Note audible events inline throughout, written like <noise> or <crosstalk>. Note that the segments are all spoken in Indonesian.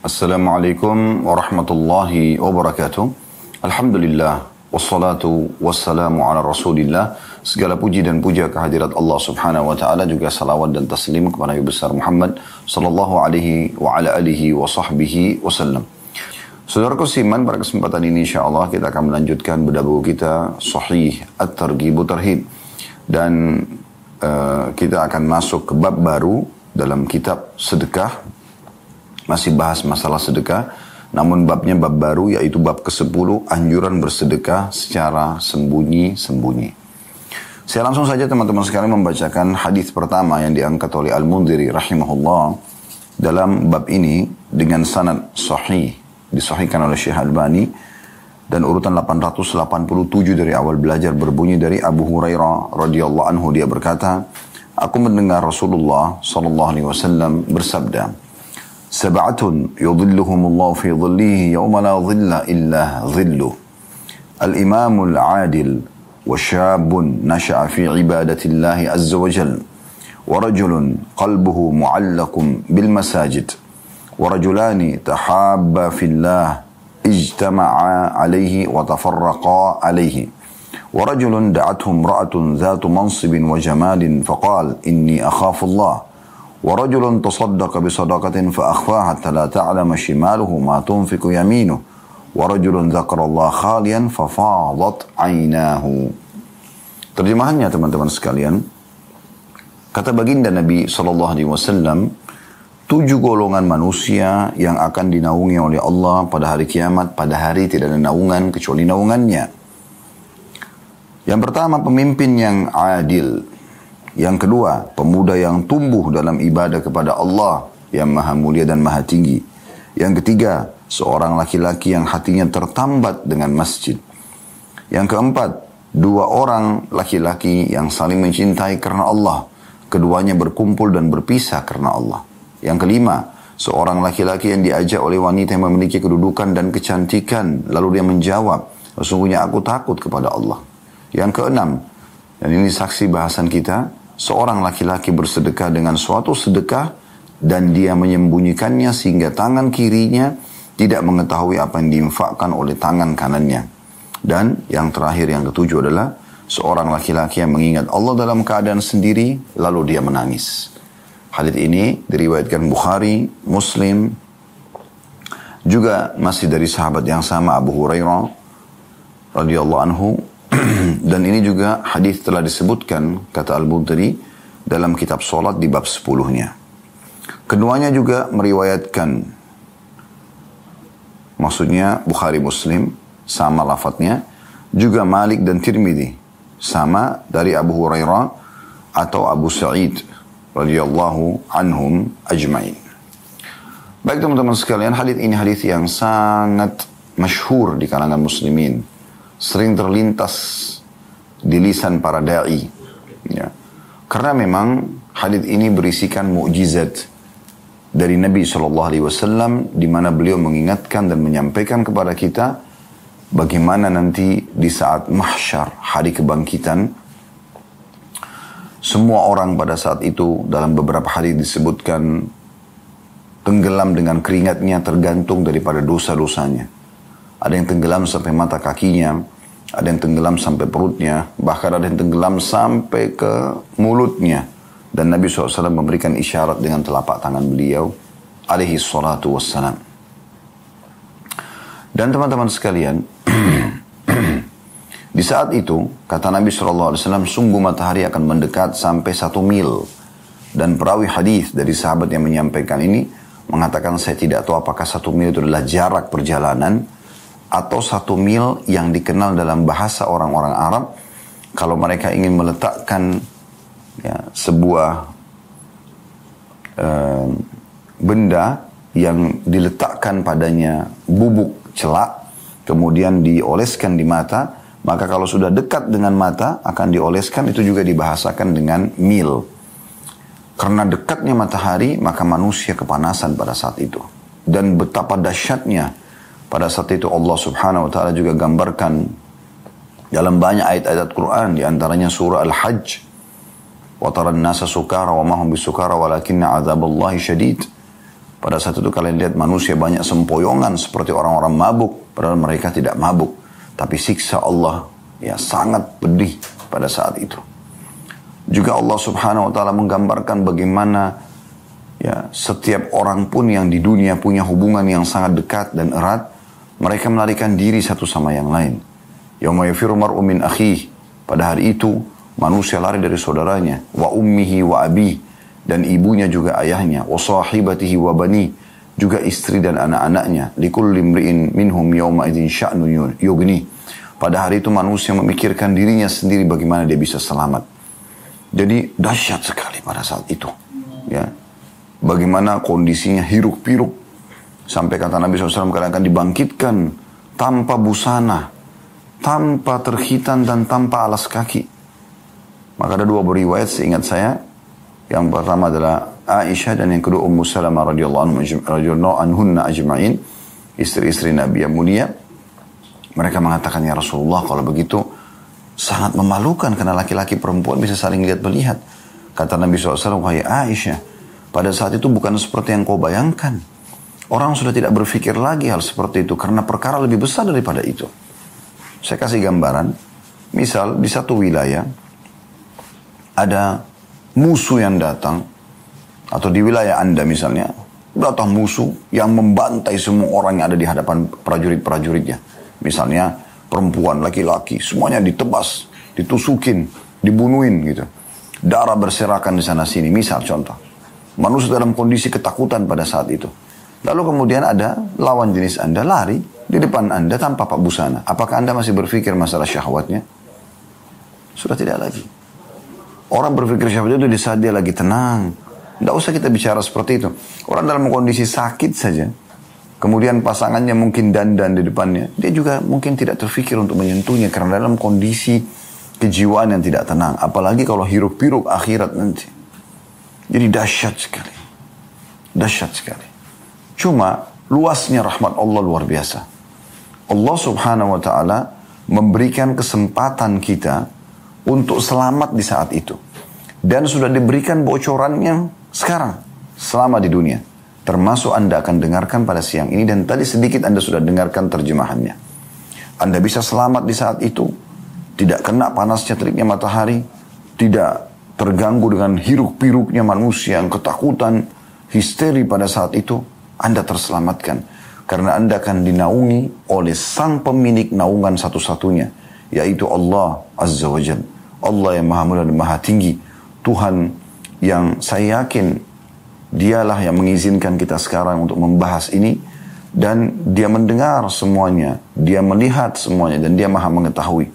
Assalamualaikum warahmatullahi wabarakatuh. Alhamdulillah wassalatu wassalamu ala Rasulillah. Segala puji dan puja kehadirat Allah Subhanahu wa taala juga salawat dan taslim kepada Nabi besar Muhammad sallallahu alaihi wa ala alihi wa sahbihi wasallam. Saudara Siman, pada kesempatan ini insya Allah kita akan melanjutkan bedah buku kita Sahih At-Targhib Tarhib. Dan uh, kita akan masuk ke bab baru dalam kitab sedekah. Masih bahas masalah sedekah. Namun babnya bab baru yaitu bab ke-10 anjuran bersedekah secara sembunyi-sembunyi. Saya langsung saja teman-teman sekalian membacakan hadis pertama yang diangkat oleh Al-Mundhiri rahimahullah dalam bab ini dengan sanad sahih disahihkan oleh Syekh Albani dan urutan 887 dari awal belajar berbunyi dari Abu Hurairah radhiyallahu anhu dia berkata aku mendengar Rasulullah sallallahu alaihi wasallam bersabda sab'atun yudhilluhumullahu fi dhillihi yawma la dhilla illa dhilluh al-imamul adil وشاب نشأ في عبادة الله عز وجل ورجل قلبه معلق بالمساجد ورجلان تحابا في الله اجتمعا عليه وتفرقا عليه. ورجل دعته امرأة ذات منصب وجمال فقال إني أخاف الله. ورجل تصدق بصدقة فأخفاها حتى لا تعلم شماله ما تنفق يمينه ورجل ذكر الله خاليا ففاضت عيناه Terjemahannya teman-teman sekalian, kata baginda Nabi Shallallahu Alaihi Wasallam, tujuh golongan manusia yang akan dinaungi oleh Allah pada hari kiamat, pada hari tidak ada naungan kecuali naungannya. Yang pertama pemimpin yang adil. yang kedua, pemuda yang tumbuh dalam ibadah kepada Allah yang maha mulia dan maha tinggi. Yang ketiga, seorang laki-laki yang hatinya tertambat dengan masjid. Yang keempat, dua orang laki-laki yang saling mencintai karena Allah. Keduanya berkumpul dan berpisah karena Allah. Yang kelima, seorang laki-laki yang diajak oleh wanita yang memiliki kedudukan dan kecantikan. Lalu dia menjawab, sesungguhnya aku takut kepada Allah. Yang keenam, dan ini saksi bahasan kita, seorang laki-laki bersedekah dengan suatu sedekah dan dia menyembunyikannya sehingga tangan kirinya tidak mengetahui apa yang diinfakkan oleh tangan kanannya. Dan yang terakhir yang ketujuh adalah seorang laki-laki yang mengingat Allah dalam keadaan sendiri lalu dia menangis. Hadis ini diriwayatkan Bukhari, Muslim, juga masih dari sahabat yang sama Abu Hurairah radhiyallahu anhu <clears throat> dan ini juga hadis telah disebutkan kata Al-Bukhari dalam kitab solat di bab 10-nya. Keduanya juga meriwayatkan maksudnya Bukhari Muslim sama lafadznya juga Malik dan Tirmidzi sama dari Abu Hurairah atau Abu Sa'id radhiyallahu anhum ajmain. Baik teman-teman sekalian, hadis ini hadis yang sangat masyhur di kalangan muslimin. Sering terlintas di lisan para dai. Ya. Karena memang hadis ini berisikan mukjizat dari Nabi Shallallahu Alaihi Wasallam di mana beliau mengingatkan dan menyampaikan kepada kita bagaimana nanti di saat mahsyar hari kebangkitan semua orang pada saat itu dalam beberapa hari disebutkan tenggelam dengan keringatnya tergantung daripada dosa-dosanya. Ada yang tenggelam sampai mata kakinya, ada yang tenggelam sampai perutnya, bahkan ada yang tenggelam sampai ke mulutnya. Dan Nabi SAW memberikan isyarat dengan telapak tangan beliau, alaihi salatu wassalam. Dan teman-teman sekalian, <clears throat> Di saat itu, kata Nabi SAW, sungguh matahari akan mendekat sampai satu mil. Dan perawi hadis dari sahabat yang menyampaikan ini mengatakan saya tidak tahu apakah satu mil itu adalah jarak perjalanan atau satu mil yang dikenal dalam bahasa orang-orang Arab kalau mereka ingin meletakkan ya, sebuah uh, benda yang diletakkan padanya bubuk celak kemudian dioleskan di mata maka kalau sudah dekat dengan mata akan dioleskan itu juga dibahasakan dengan mil. Karena dekatnya matahari maka manusia kepanasan pada saat itu. Dan betapa dahsyatnya pada saat itu Allah subhanahu wa ta'ala juga gambarkan dalam banyak ayat-ayat Quran di antaranya surah Al-Hajj. وَتَرَى النَّاسَ سُكَارَ وَمَا هُمْ بِسُكَارَ وَلَكِنَّ عَذَابَ اللَّهِ شَدِيدٌ Pada saat itu kalian lihat manusia banyak sempoyongan seperti orang-orang mabuk. Padahal mereka tidak mabuk. Tapi siksa Allah ya sangat pedih pada saat itu. Juga Allah subhanahu wa ta'ala menggambarkan bagaimana ya setiap orang pun yang di dunia punya hubungan yang sangat dekat dan erat. mereka melarikan diri satu sama yang lain. Yawma yafiru mar'u min akhih. Pada hari itu manusia lari dari saudaranya. Wa ummihi wa abih dan ibunya juga ayahnya wa sahibatihi wa bani juga istri dan anak-anaknya likulli imri'in minhum yawma idzin sya'nu yughni pada hari itu manusia memikirkan dirinya sendiri bagaimana dia bisa selamat jadi dahsyat sekali pada saat itu ya bagaimana kondisinya hiruk piruk sampai kata Nabi SAW kadang akan dibangkitkan tanpa busana tanpa terhitan dan tanpa alas kaki maka ada dua beriwayat seingat saya yang pertama adalah Aisyah dan yang kedua Ummu Salamah radhiyallahu anhunna ajma'in, istri-istri Nabi yang mulia. Mereka mengatakan ya Rasulullah kalau begitu sangat memalukan karena laki-laki perempuan bisa saling lihat melihat. Kata Nabi SAW, wahai Aisyah, pada saat itu bukan seperti yang kau bayangkan. Orang sudah tidak berpikir lagi hal seperti itu karena perkara lebih besar daripada itu. Saya kasih gambaran, misal di satu wilayah ada musuh yang datang, atau di wilayah Anda misalnya, datang musuh yang membantai semua orang yang ada di hadapan prajurit-prajuritnya. Misalnya perempuan, laki-laki, semuanya ditebas, ditusukin, dibunuhin gitu. Darah berserakan di sana sini, misal contoh. Manusia dalam kondisi ketakutan pada saat itu. Lalu kemudian ada lawan jenis Anda lari di depan Anda tanpa pak busana. Apakah Anda masih berpikir masalah syahwatnya? Sudah tidak lagi. Orang berpikir syahwat itu di saat dia lagi tenang. Tidak usah kita bicara seperti itu. Orang dalam kondisi sakit saja. Kemudian pasangannya mungkin dandan di depannya. Dia juga mungkin tidak terfikir untuk menyentuhnya. Karena dalam kondisi kejiwaan yang tidak tenang. Apalagi kalau hiruk-piruk akhirat nanti. Jadi dahsyat sekali. Dahsyat sekali. Cuma luasnya rahmat Allah luar biasa. Allah subhanahu wa ta'ala memberikan kesempatan kita untuk selamat di saat itu. Dan sudah diberikan bocorannya sekarang, selama di dunia. Termasuk Anda akan dengarkan pada siang ini dan tadi sedikit Anda sudah dengarkan terjemahannya. Anda bisa selamat di saat itu, tidak kena panasnya teriknya matahari, tidak terganggu dengan hiruk-piruknya manusia yang ketakutan, histeri pada saat itu, Anda terselamatkan. Karena Anda akan dinaungi oleh sang pemilik naungan satu-satunya, yaitu Allah Azza wa Jalla. Allah yang maha mulia dan maha tinggi. Tuhan yang saya yakin dialah yang mengizinkan kita sekarang untuk membahas ini dan dia mendengar semuanya, dia melihat semuanya dan dia maha mengetahui.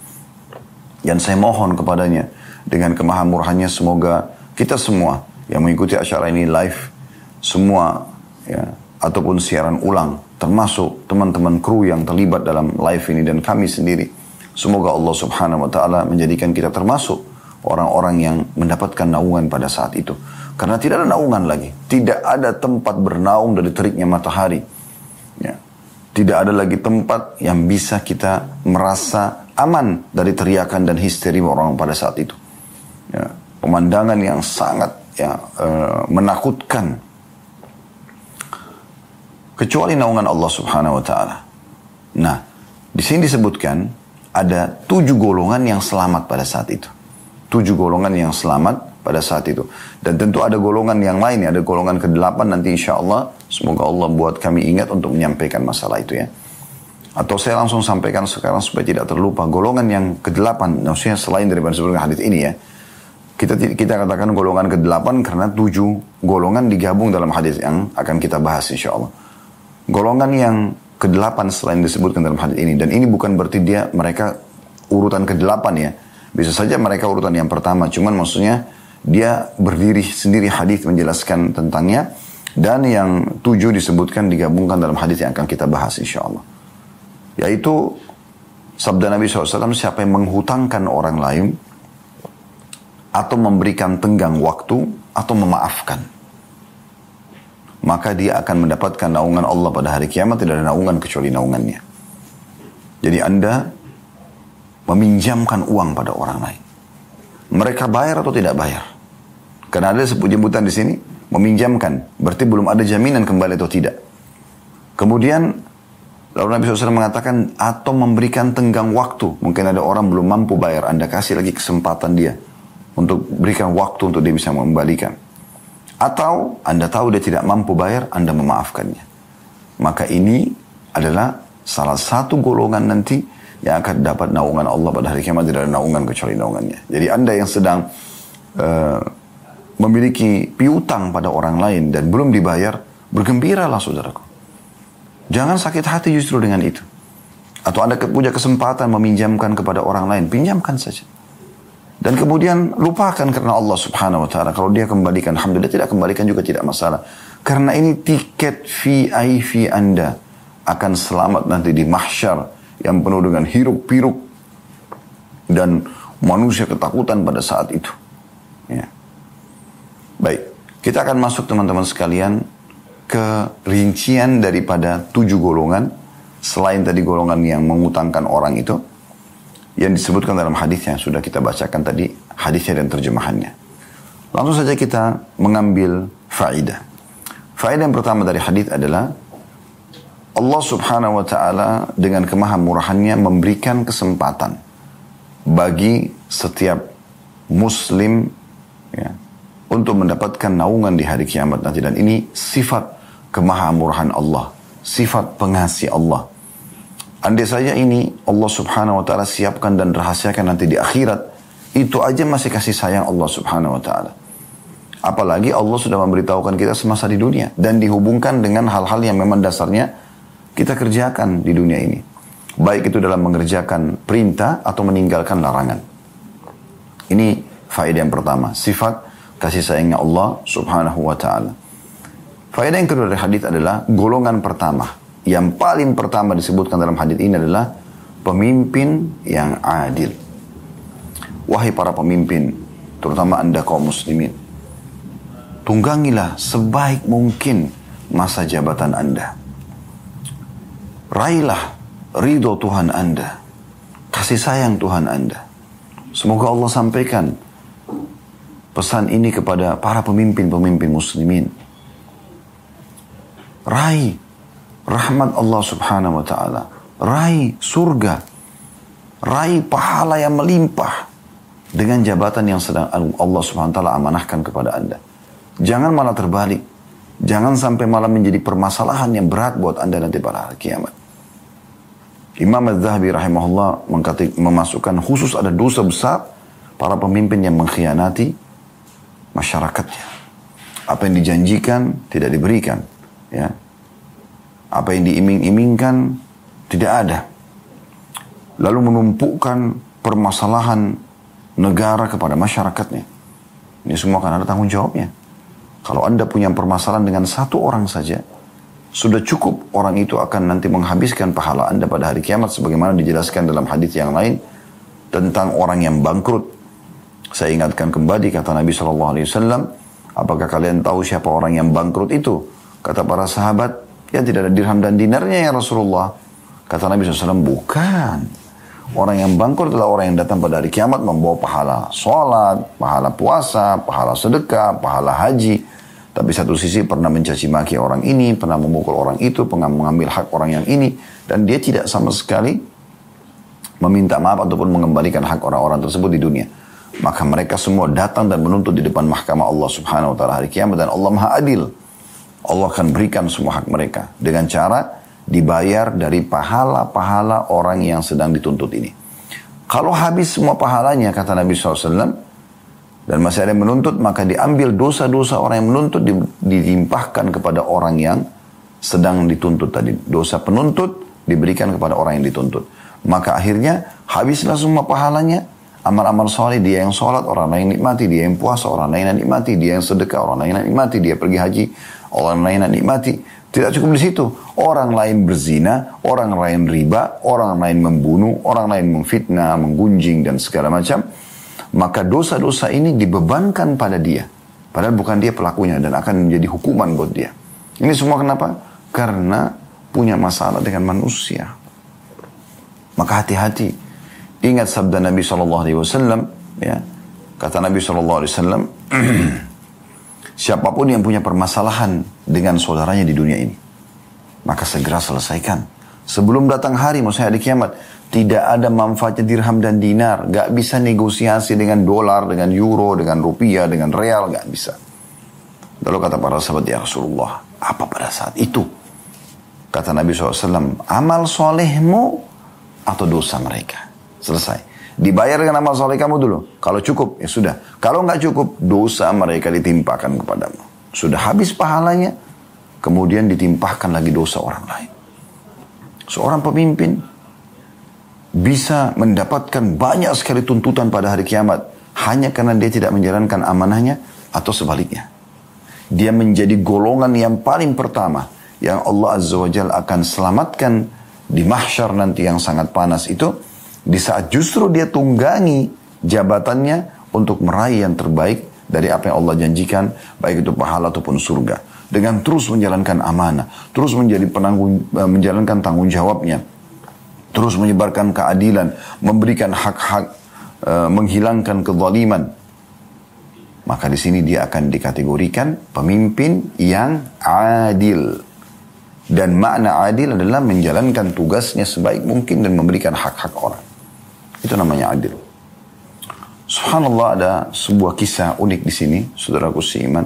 Dan saya mohon kepadanya dengan kemahamurahannya semoga kita semua yang mengikuti acara ini live semua ya ataupun siaran ulang termasuk teman-teman kru yang terlibat dalam live ini dan kami sendiri Semoga Allah subhanahu wa ta'ala menjadikan kita termasuk orang-orang yang mendapatkan naungan pada saat itu. Karena tidak ada naungan lagi. Tidak ada tempat bernaung dari teriknya matahari. Ya. Tidak ada lagi tempat yang bisa kita merasa aman dari teriakan dan histeri orang pada saat itu. Ya. Pemandangan yang sangat ya, uh, menakutkan. Kecuali naungan Allah subhanahu wa ta'ala. Nah, di sini disebutkan ada tujuh golongan yang selamat pada saat itu. Tujuh golongan yang selamat pada saat itu. Dan tentu ada golongan yang lain, ada golongan ke-8 nanti insya Allah. Semoga Allah buat kami ingat untuk menyampaikan masalah itu ya. Atau saya langsung sampaikan sekarang supaya tidak terlupa. Golongan yang ke-8, maksudnya selain daripada sebelumnya hadis ini ya. Kita, kita katakan golongan ke-8 karena tujuh golongan digabung dalam hadis yang akan kita bahas insya Allah. Golongan yang ke-8 selain disebutkan dalam hadis ini. Dan ini bukan berarti dia mereka urutan ke-8 ya. Bisa saja mereka urutan yang pertama. Cuman maksudnya dia berdiri sendiri hadis menjelaskan tentangnya. Dan yang tujuh disebutkan digabungkan dalam hadis yang akan kita bahas insya Allah. Yaitu sabda Nabi SAW siapa yang menghutangkan orang lain atau memberikan tenggang waktu atau memaafkan maka dia akan mendapatkan naungan Allah pada hari kiamat tidak ada naungan kecuali naungannya. Jadi Anda meminjamkan uang pada orang lain. Mereka bayar atau tidak bayar? Karena ada sebuah jemputan di sini, meminjamkan. Berarti belum ada jaminan kembali atau tidak. Kemudian lalu Nabi SAW mengatakan atau memberikan tenggang waktu. Mungkin ada orang belum mampu bayar, Anda kasih lagi kesempatan dia untuk berikan waktu untuk dia bisa mengembalikan. Atau Anda tahu dia tidak mampu bayar, Anda memaafkannya. Maka ini adalah salah satu golongan nanti yang akan dapat naungan Allah pada hari kiamat tidak ada naungan kecuali naungannya. Jadi Anda yang sedang uh, memiliki piutang pada orang lain dan belum dibayar, bergembiralah saudaraku. Jangan sakit hati justru dengan itu. Atau Anda punya kesempatan meminjamkan kepada orang lain, pinjamkan saja. Dan kemudian lupakan karena Allah subhanahu wa ta'ala. Kalau dia kembalikan, Alhamdulillah tidak kembalikan juga tidak masalah. Karena ini tiket VIP Anda akan selamat nanti di mahsyar yang penuh dengan hiruk piruk dan manusia ketakutan pada saat itu. Ya. Baik, kita akan masuk teman-teman sekalian ke rincian daripada tujuh golongan selain tadi golongan yang mengutangkan orang itu yang disebutkan dalam hadis yang sudah kita bacakan tadi hadisnya dan terjemahannya. Langsung saja kita mengambil faidah. Faidah yang pertama dari hadis adalah Allah subhanahu wa ta'ala dengan kemahamurahannya memberikan kesempatan bagi setiap muslim ya, untuk mendapatkan naungan di hari kiamat nanti. Dan ini sifat kemahamurahan Allah. Sifat pengasih Allah. Andai saja ini Allah subhanahu wa ta'ala siapkan dan rahasiakan nanti di akhirat. Itu aja masih kasih sayang Allah subhanahu wa ta'ala. Apalagi Allah sudah memberitahukan kita semasa di dunia. Dan dihubungkan dengan hal-hal yang memang dasarnya kita kerjakan di dunia ini. Baik itu dalam mengerjakan perintah atau meninggalkan larangan. Ini faedah yang pertama. Sifat kasih sayangnya Allah subhanahu wa ta'ala. Faedah yang kedua dari hadis adalah golongan pertama. Yang paling pertama disebutkan dalam hadis ini adalah pemimpin yang adil. Wahai para pemimpin, terutama anda kaum muslimin. Tunggangilah sebaik mungkin masa jabatan anda. Raihlah ridho Tuhan anda. Kasih sayang Tuhan anda. Semoga Allah sampaikan pesan ini kepada para pemimpin-pemimpin muslimin. Rai rahmat Allah subhanahu wa ta'ala. Rai surga. Rai pahala yang melimpah. Dengan jabatan yang sedang Allah subhanahu wa ta'ala amanahkan kepada anda. Jangan malah terbalik. Jangan sampai malah menjadi permasalahan yang berat buat anda nanti pada hari kiamat. Imam Az-Zahabi rahimahullah memasukkan khusus ada dosa besar para pemimpin yang mengkhianati masyarakatnya. Apa yang dijanjikan tidak diberikan. Ya. Apa yang diiming-imingkan tidak ada. Lalu menumpukkan permasalahan negara kepada masyarakatnya. Ini semua akan ada tanggung jawabnya. Kalau Anda punya permasalahan dengan satu orang saja, sudah cukup orang itu akan nanti menghabiskan pahala Anda pada hari kiamat sebagaimana dijelaskan dalam hadis yang lain tentang orang yang bangkrut saya ingatkan kembali kata Nabi Shallallahu Alaihi Wasallam, apakah kalian tahu siapa orang yang bangkrut itu? Kata para sahabat, ya tidak ada dirham dan dinarnya ya Rasulullah. Kata Nabi SAW, bukan. Orang yang bangkrut adalah orang yang datang pada hari kiamat membawa pahala sholat, pahala puasa, pahala sedekah, pahala haji. Tapi satu sisi pernah mencaci maki orang ini, pernah memukul orang itu, pernah mengambil hak orang yang ini. Dan dia tidak sama sekali meminta maaf ataupun mengembalikan hak orang-orang tersebut di dunia maka mereka semua datang dan menuntut di depan mahkamah Allah Subhanahu wa taala hari kiamat dan Allah Maha Adil. Allah akan berikan semua hak mereka dengan cara dibayar dari pahala-pahala orang yang sedang dituntut ini. Kalau habis semua pahalanya kata Nabi SAW dan masih ada yang menuntut maka diambil dosa-dosa orang yang menuntut dilimpahkan kepada orang yang sedang dituntut tadi. Dosa penuntut diberikan kepada orang yang dituntut. Maka akhirnya habislah semua pahalanya amal-amal soleh dia yang sholat orang lain nikmati dia yang puasa orang lain nikmati dia yang sedekah orang lain nikmati dia pergi haji orang lain nikmati. Tidak cukup di situ. Orang lain berzina orang lain riba orang lain membunuh orang lain memfitnah menggunjing dan segala macam. Maka dosa-dosa ini dibebankan pada dia. Padahal bukan dia pelakunya dan akan menjadi hukuman buat dia. Ini semua kenapa? Karena punya masalah dengan manusia. Maka hati-hati. Ingat sabda Nabi Wasallam, ya. Kata Nabi Wasallam, <clears throat> Siapa pun yang punya permasalahan dengan saudaranya di dunia ini, maka segera selesaikan. Sebelum datang hari, maksudnya hari kiamat, tidak ada manfaatnya dirham dan dinar. Gak bisa negosiasi dengan dolar, dengan euro, dengan rupiah, dengan real, gak bisa. Lalu kata para sahabat, ya Rasulullah, apa pada saat itu? Kata Nabi SAW, amal solehmu atau dosa mereka. Selesai. Dibayar dengan amal soleh kamu dulu. Kalau cukup, ya sudah. Kalau nggak cukup, dosa mereka ditimpakan kepadamu. Sudah habis pahalanya, kemudian ditimpahkan lagi dosa orang lain. Seorang pemimpin bisa mendapatkan banyak sekali tuntutan pada hari kiamat hanya karena dia tidak menjalankan amanahnya atau sebaliknya. Dia menjadi golongan yang paling pertama yang Allah Azza wa Jalla akan selamatkan di mahsyar nanti yang sangat panas itu di saat justru dia tunggangi jabatannya untuk meraih yang terbaik dari apa yang Allah janjikan, baik itu pahala ataupun surga. Dengan terus menjalankan amanah, terus menjadi penanggung, eh, menjalankan tanggung jawabnya, terus menyebarkan keadilan, memberikan hak-hak, eh, menghilangkan kezaliman. Maka di sini dia akan dikategorikan pemimpin yang adil. Dan makna adil adalah menjalankan tugasnya sebaik mungkin dan memberikan hak-hak orang. Itu namanya adil. Subhanallah ada sebuah kisah unik di sini, saudaraku seiman,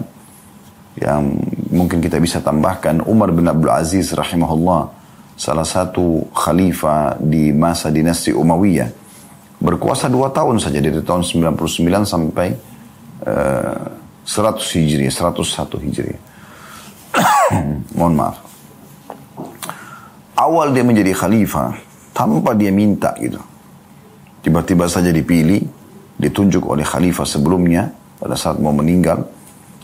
yang mungkin kita bisa tambahkan Umar bin Abdul Aziz rahimahullah, salah satu khalifah di masa dinasti Umayyah, berkuasa dua tahun saja dari tahun 99 sampai uh, 100 Hijriah, 101 Hijriah. <coughs> Mohon maaf. Awal dia menjadi khalifah tanpa dia minta gitu. Tiba-tiba saja dipilih, ditunjuk oleh khalifah sebelumnya pada saat mau meninggal,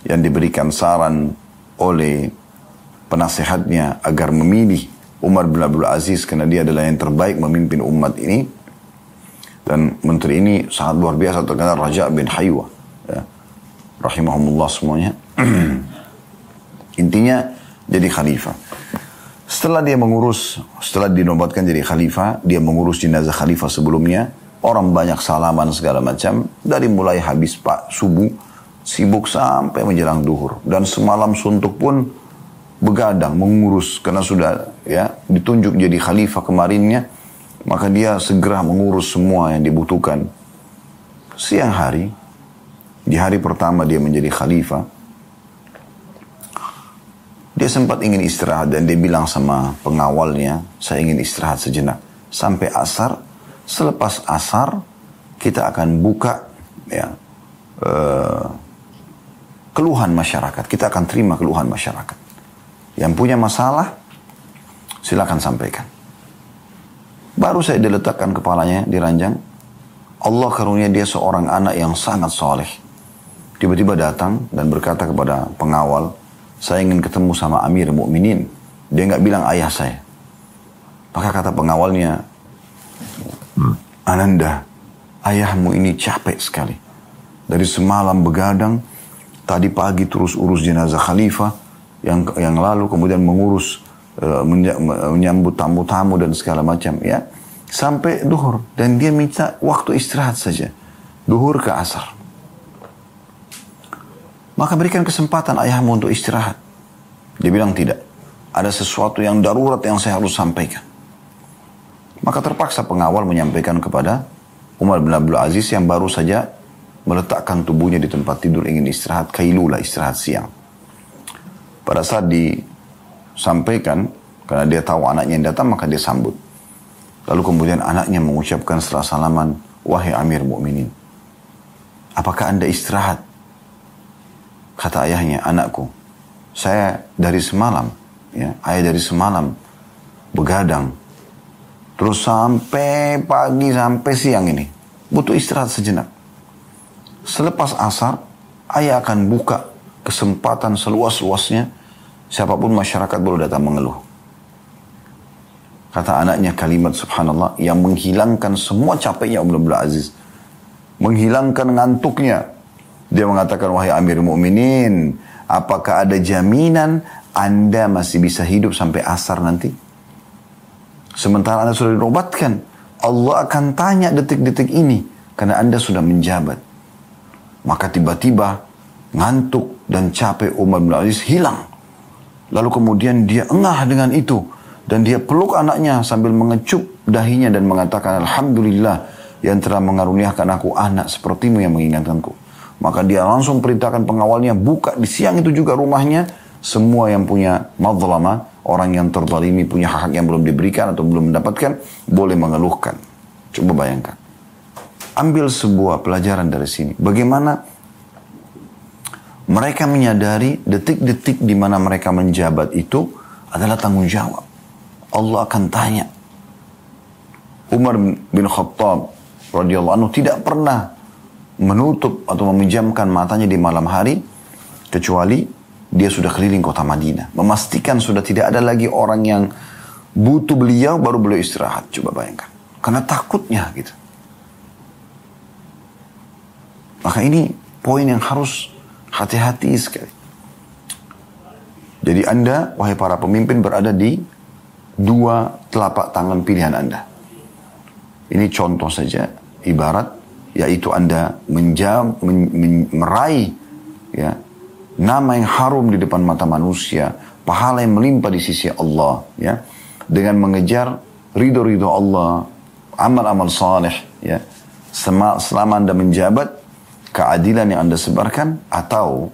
yang diberikan saran oleh penasehatnya agar memilih Umar bin Abdul Aziz karena dia adalah yang terbaik memimpin umat ini. Dan menteri ini sangat luar biasa terkenal Raja bin Haywa. Ya. Rahimahumullah semuanya. <clears throat> Intinya jadi khalifah. Setelah dia mengurus, setelah dinobatkan jadi khalifah, dia mengurus jenazah khalifah sebelumnya, Orang banyak salaman segala macam. Dari mulai habis pak subuh, sibuk sampai menjelang duhur. Dan semalam suntuk pun begadang, mengurus. Karena sudah ya ditunjuk jadi khalifah kemarinnya. Maka dia segera mengurus semua yang dibutuhkan. Siang hari, di hari pertama dia menjadi khalifah, dia sempat ingin istirahat dan dia bilang sama pengawalnya, saya ingin istirahat sejenak. Sampai asar, Selepas asar kita akan buka ya uh, keluhan masyarakat. Kita akan terima keluhan masyarakat. Yang punya masalah silakan sampaikan. Baru saya diletakkan kepalanya di ranjang. Allah karunia dia seorang anak yang sangat soleh. Tiba-tiba datang dan berkata kepada pengawal, saya ingin ketemu sama Amir Mukminin. Dia nggak bilang ayah saya. Maka kata pengawalnya, Ananda, ayahmu ini capek sekali. Dari semalam begadang, tadi pagi terus urus jenazah khalifah, yang yang lalu kemudian mengurus uh, menyambut tamu-tamu dan segala macam ya. Sampai duhur dan dia minta waktu istirahat saja. Duhur ke asar. Maka berikan kesempatan ayahmu untuk istirahat. Dia bilang tidak. Ada sesuatu yang darurat yang saya harus sampaikan maka terpaksa pengawal menyampaikan kepada Umar bin Abdul Aziz yang baru saja meletakkan tubuhnya di tempat tidur ingin istirahat kailulah istirahat siang. Pada saat disampaikan karena dia tahu anaknya yang datang maka dia sambut. Lalu kemudian anaknya mengucapkan setelah salaman, wahai Amir Mukminin, apakah anda istirahat? Kata ayahnya, anakku, saya dari semalam, ya, ayah dari semalam begadang Terus sampai pagi, sampai siang ini. Butuh istirahat sejenak. Selepas asar, ayah akan buka kesempatan seluas-luasnya. Siapa pun masyarakat boleh datang mengeluh. Kata anaknya kalimat subhanallah yang menghilangkan semua capeknya Umar bin Aziz. Menghilangkan ngantuknya. Dia mengatakan, wahai Amir Mu'minin, apakah ada jaminan Anda masih bisa hidup sampai asar nanti? Sementara Anda sudah dinobatkan, Allah akan tanya detik-detik ini karena Anda sudah menjabat. Maka tiba-tiba ngantuk dan capek Umar bin Aziz hilang. Lalu kemudian dia engah dengan itu. Dan dia peluk anaknya sambil mengecup dahinya dan mengatakan Alhamdulillah yang telah mengaruniakan aku anak sepertimu yang mengingatkanku. Maka dia langsung perintahkan pengawalnya buka di siang itu juga rumahnya semua yang punya madlama, orang yang terzalimi punya hak yang belum diberikan atau belum mendapatkan boleh mengeluhkan. Coba bayangkan. Ambil sebuah pelajaran dari sini. Bagaimana mereka menyadari detik-detik di mana mereka menjabat itu adalah tanggung jawab. Allah akan tanya. Umar bin Khattab radhiyallahu anhu tidak pernah menutup atau meminjamkan matanya di malam hari kecuali dia sudah keliling kota Madinah, memastikan sudah tidak ada lagi orang yang butuh beliau baru beliau istirahat. Coba bayangkan. Karena takutnya gitu. Maka ini poin yang harus hati-hati sekali. Jadi Anda, wahai para pemimpin berada di dua telapak tangan pilihan Anda. Ini contoh saja, ibarat yaitu Anda menjam, men, men, meraih ya, nama yang harum di depan mata manusia, pahala yang melimpah di sisi Allah, ya, dengan mengejar ridho-ridho Allah, amal-amal saleh, ya, selama anda menjabat keadilan yang anda sebarkan atau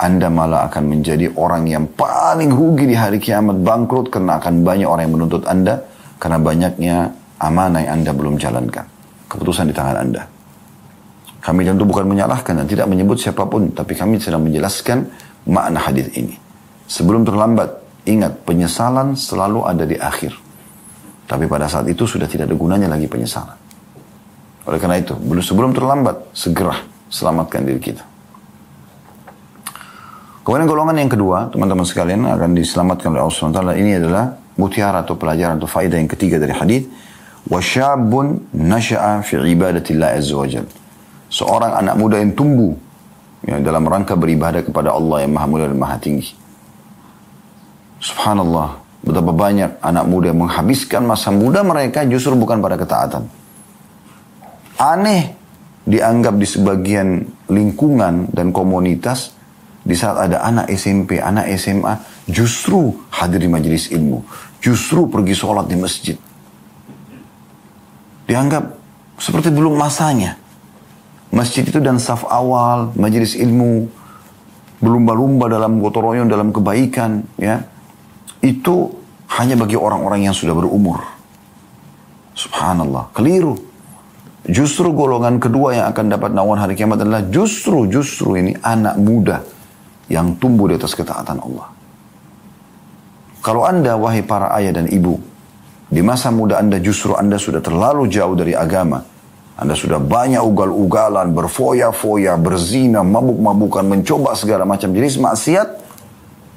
anda malah akan menjadi orang yang paling rugi di hari kiamat bangkrut karena akan banyak orang yang menuntut anda karena banyaknya amanah yang anda belum jalankan. Keputusan di tangan anda. Kami tentu bukan menyalahkan dan tidak menyebut siapa pun, tapi kami sedang menjelaskan makna hadis ini. Sebelum terlambat, ingat penyesalan selalu ada di akhir. Tapi pada saat itu sudah tidak ada gunanya lagi penyesalan. Oleh karena itu, belum sebelum terlambat, segera selamatkan diri kita. Kemudian golongan yang kedua, teman-teman sekalian akan diselamatkan oleh Allah SWT. Ini adalah mutiara atau pelajaran atau faedah yang ketiga dari hadis. Wasyabun nasha'a fi ibadatillah azza wa jal. Seorang anak muda yang tumbuh ya, dalam rangka beribadah kepada Allah yang maha mulia dan maha tinggi. Subhanallah, betapa banyak anak muda yang menghabiskan masa muda mereka justru bukan pada ketaatan. Aneh dianggap di sebagian lingkungan dan komunitas di saat ada anak SMP, anak SMA, justru hadir di majelis ilmu. Justru pergi sholat di masjid. Dianggap seperti belum masanya. Masjid itu dan saf awal, majelis ilmu, berlumba-lumba dalam gotong royong, dalam kebaikan, ya. Itu hanya bagi orang-orang yang sudah berumur. Subhanallah, keliru. Justru golongan kedua yang akan dapat naungan hari kiamat adalah justru, justru ini anak muda yang tumbuh di atas ketaatan Allah. Kalau anda, wahai para ayah dan ibu, di masa muda anda justru anda sudah terlalu jauh dari agama. Anda sudah banyak ugal-ugalan, berfoya-foya, berzina, mabuk-mabukan, mencoba segala macam jenis maksiat.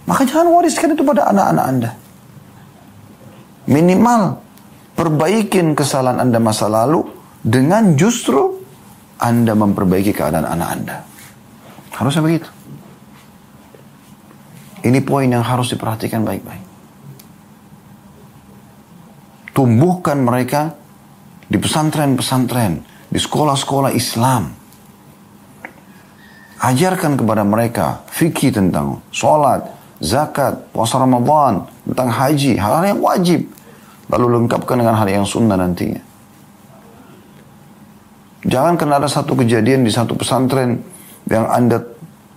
Maka jangan wariskan itu pada anak-anak anda. Minimal perbaikin kesalahan anda masa lalu dengan justru anda memperbaiki keadaan anak anda. Harusnya begitu. Ini poin yang harus diperhatikan baik-baik. Tumbuhkan mereka di pesantren-pesantren, di sekolah-sekolah Islam. Ajarkan kepada mereka fikih tentang sholat, zakat, puasa Ramadan, tentang haji, hal-hal yang wajib. Lalu lengkapkan dengan hal yang sunnah nantinya. Jangan kena ada satu kejadian di satu pesantren yang Anda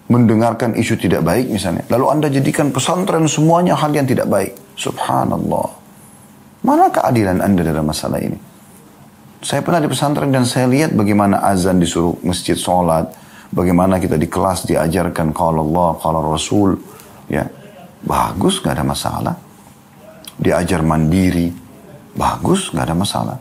mendengarkan isu tidak baik misalnya. Lalu Anda jadikan pesantren semuanya hal yang tidak baik. Subhanallah. Mana keadilan Anda dalam masalah ini? Saya pernah di pesantren dan saya lihat bagaimana azan disuruh masjid sholat. Bagaimana kita di kelas diajarkan kalau Allah, kalau Rasul. Ya, bagus, gak ada masalah. Diajar mandiri, bagus, gak ada masalah.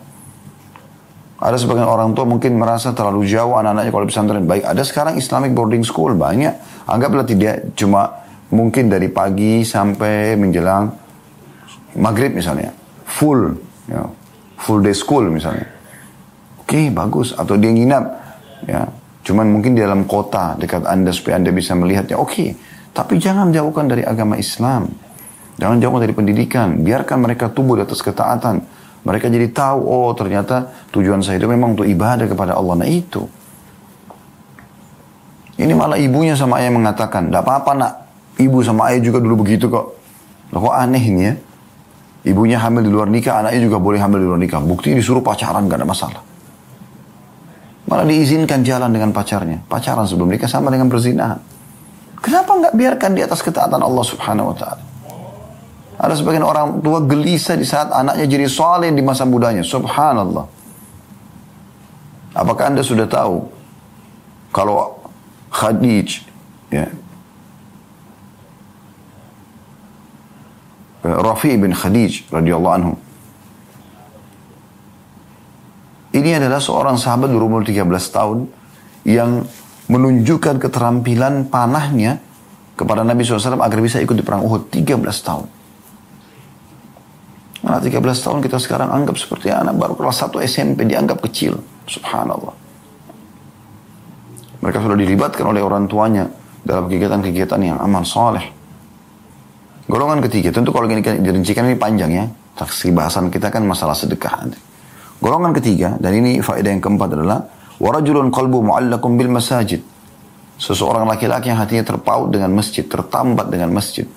Ada sebagian orang tua mungkin merasa terlalu jauh anak-anaknya kalau pesantren. Baik, ada sekarang Islamic boarding school banyak. Anggaplah tidak cuma mungkin dari pagi sampai menjelang maghrib misalnya. Full, ya, full day school misalnya. Oke, okay, bagus. Atau dia nginap, ya. Cuman mungkin di dalam kota dekat Anda supaya Anda bisa melihatnya. Oke, okay. tapi jangan jauhkan dari agama Islam. Jangan jauhkan dari pendidikan. Biarkan mereka tumbuh di atas ketaatan mereka jadi tahu, oh ternyata tujuan saya itu memang untuk ibadah kepada Allah. Nah itu. Ini malah ibunya sama ayah mengatakan, tidak apa-apa nak, ibu sama ayah juga dulu begitu kok. Loh, kok aneh ini ya? Ibunya hamil di luar nikah, anaknya juga boleh hamil di luar nikah. Bukti disuruh pacaran, gak ada masalah. Malah diizinkan jalan dengan pacarnya. Pacaran sebelum nikah sama dengan berzinahan. Kenapa nggak biarkan di atas ketaatan Allah subhanahu wa ta'ala? Ada sebagian orang tua gelisah di saat anaknya jadi soleh di masa mudanya. Subhanallah. Apakah anda sudah tahu kalau Khadij ya, Rafi bin Khadij radhiyallahu anhu. Ini adalah seorang sahabat berumur 13 tahun yang menunjukkan keterampilan panahnya kepada Nabi SAW agar bisa ikut di perang Uhud 13 tahun. Nah 13 tahun kita sekarang anggap seperti anak baru kelas 1 SMP dianggap kecil. Subhanallah. Mereka sudah dilibatkan oleh orang tuanya dalam kegiatan-kegiatan yang aman soleh. Golongan ketiga, tentu kalau ini dirincikan ini panjang ya. Saksi bahasan kita kan masalah sedekah. Golongan ketiga, dan ini faedah yang keempat adalah warajulun qalbu mu'allakum bil masajid. Seseorang laki-laki yang hatinya terpaut dengan masjid, tertambat dengan masjid.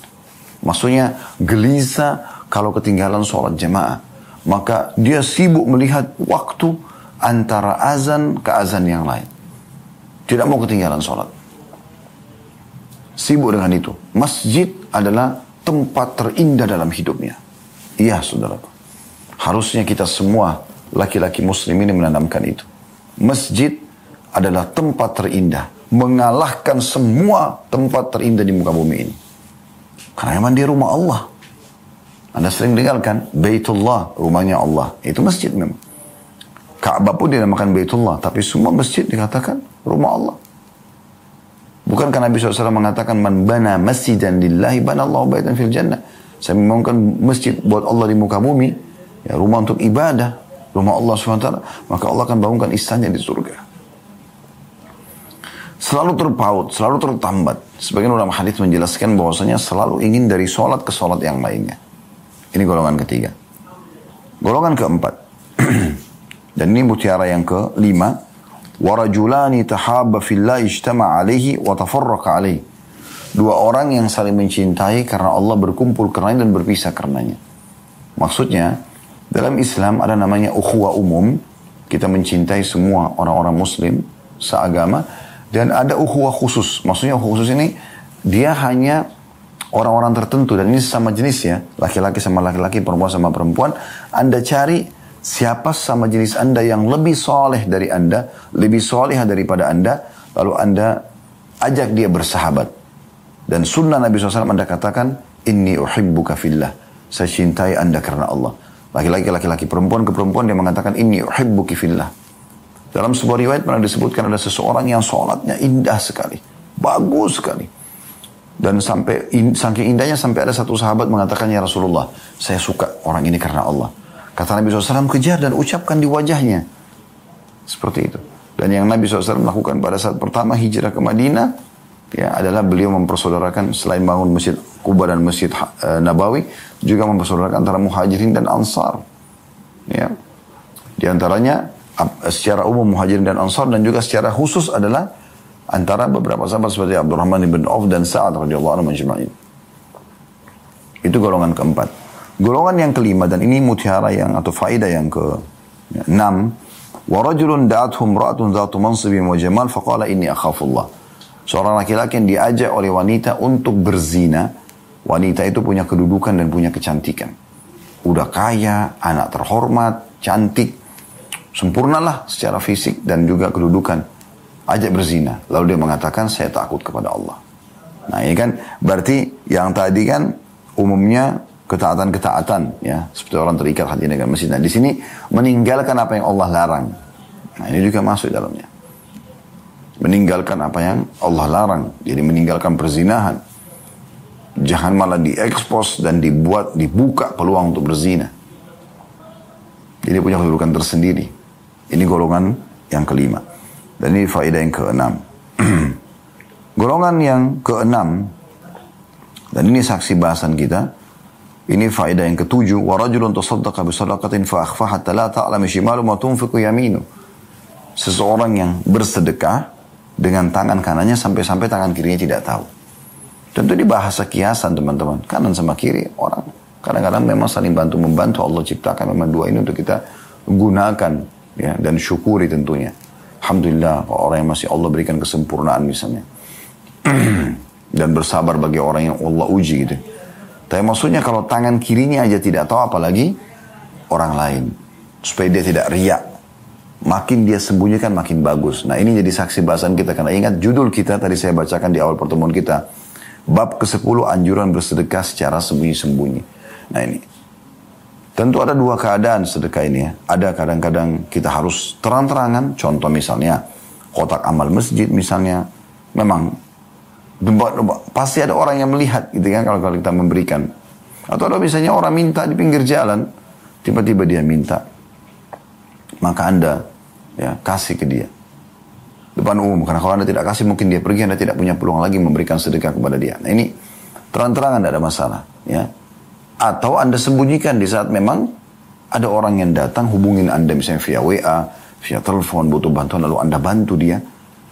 Maksudnya gelisah kalau ketinggalan sholat jamaah. Maka dia sibuk melihat waktu antara azan ke azan yang lain. Tidak mau ketinggalan sholat. Sibuk dengan itu. Masjid adalah tempat terindah dalam hidupnya. Iya saudaraku. Harusnya kita semua laki-laki muslim ini menanamkan itu. Masjid adalah tempat terindah. Mengalahkan semua tempat terindah di muka bumi ini. Karena memang dia rumah Allah. Anda sering dengar kan, Baitullah, rumahnya Allah. Itu masjid memang. Ka'bah pun dinamakan Baitullah. Tapi semua masjid dikatakan rumah Allah. Bukankah Nabi SAW mengatakan man bana masjidan lillahi bana Allah baitan fil jannah. Saya membangunkan masjid buat Allah di muka bumi, ya rumah untuk ibadah, rumah Allah SWT, maka Allah akan bangunkan istannya di surga. Selalu terpaut, selalu tertambat. Sebagian ulama hadis menjelaskan bahwasanya selalu ingin dari sholat ke sholat yang lainnya. Ini golongan ketiga. Golongan keempat. <clears throat> Dan ini mutiara yang kelima warajulani tahabba fillah ijtama alaihi wa tafarraqa alaihi. Dua orang yang saling mencintai karena Allah berkumpul karenanya dan berpisah karenanya. Maksudnya, dalam Islam ada namanya ukhuwah umum. Kita mencintai semua orang-orang muslim seagama. Dan ada ukhuwah khusus. Maksudnya ukhuwah khusus ini, dia hanya orang-orang tertentu. Dan ini sama jenis ya. Laki-laki sama laki-laki, perempuan sama perempuan. Anda cari siapa sama jenis Anda yang lebih soleh dari Anda, lebih soleh daripada Anda, lalu Anda ajak dia bersahabat. Dan sunnah Nabi SAW Anda katakan, Inni uhibbuka fillah. Saya cintai Anda karena Allah. Laki-laki, laki-laki, perempuan ke perempuan dia mengatakan, Inni uhibbuki fillah. Dalam sebuah riwayat pernah disebutkan ada seseorang yang sholatnya indah sekali. Bagus sekali. Dan sampai in, saking indahnya sampai ada satu sahabat mengatakan ya Rasulullah, saya suka orang ini karena Allah. Kata Nabi SAW, kejar dan ucapkan di wajahnya. Seperti itu. Dan yang Nabi SAW lakukan pada saat pertama hijrah ke Madinah, ya adalah beliau mempersaudarakan selain bangun masjid Kuba dan masjid uh, Nabawi, juga mempersaudarakan antara muhajirin dan ansar. Ya. Di antaranya secara umum muhajirin dan ansar dan juga secara khusus adalah antara beberapa sahabat seperti Abdurrahman bin Auf dan Sa'ad radhiyallahu anhu Itu golongan keempat. Golongan yang kelima dan ini mutiara yang atau faedah yang ke enam. Warajulun da'athum ra'atun dhatu mansibin wa jamal faqala inni akhafullah. Seorang laki-laki yang diajak oleh wanita untuk berzina. Wanita itu punya kedudukan dan punya kecantikan. Udah kaya, anak terhormat, cantik. Sempurnalah secara fisik dan juga kedudukan. Ajak berzina. Lalu dia mengatakan, saya takut kepada Allah. Nah ini kan berarti yang tadi kan umumnya ketaatan-ketaatan ya seperti orang terikat hati dengan masjid. Nah di sini meninggalkan apa yang Allah larang. Nah ini juga masuk dalamnya. Meninggalkan apa yang Allah larang. Jadi meninggalkan perzinahan. Jangan malah diekspos dan dibuat dibuka peluang untuk berzina. Jadi punya kedudukan tersendiri. Ini golongan yang kelima. Dan ini faedah yang keenam. <clears throat> golongan yang keenam dan ini saksi bahasan kita ini faedah yang ketujuh. Sadaqatin fa akhfa hatta la ta'lam shimalu ma tunfiqu yaminu. Seseorang yang bersedekah dengan tangan kanannya sampai-sampai tangan kirinya tidak tahu. Tentu di bahasa kiasan teman-teman, kanan sama kiri orang kadang-kadang memang saling bantu membantu Allah ciptakan memang dua ini untuk kita gunakan ya dan syukuri tentunya. Alhamdulillah orang yang masih Allah berikan kesempurnaan misalnya. <clears throat> dan bersabar bagi orang yang Allah uji gitu. Tapi maksudnya kalau tangan kirinya aja tidak tahu apalagi orang lain. Supaya dia tidak riak. Makin dia sembunyikan makin bagus. Nah ini jadi saksi bahasan kita. Karena ingat judul kita tadi saya bacakan di awal pertemuan kita. Bab ke-10 anjuran bersedekah secara sembunyi-sembunyi. Nah ini. Tentu ada dua keadaan sedekah ini ya. Ada kadang-kadang kita harus terang-terangan. Contoh misalnya kotak amal masjid misalnya. Memang pasti ada orang yang melihat gitu kan kalau, kita memberikan. Atau ada misalnya orang minta di pinggir jalan, tiba-tiba dia minta. Maka Anda ya kasih ke dia. Depan umum, karena kalau Anda tidak kasih mungkin dia pergi, Anda tidak punya peluang lagi memberikan sedekah kepada dia. Nah ini terang-terangan tidak ada masalah. ya Atau Anda sembunyikan di saat memang ada orang yang datang hubungin Anda misalnya via WA, via telepon, butuh bantuan lalu Anda bantu dia.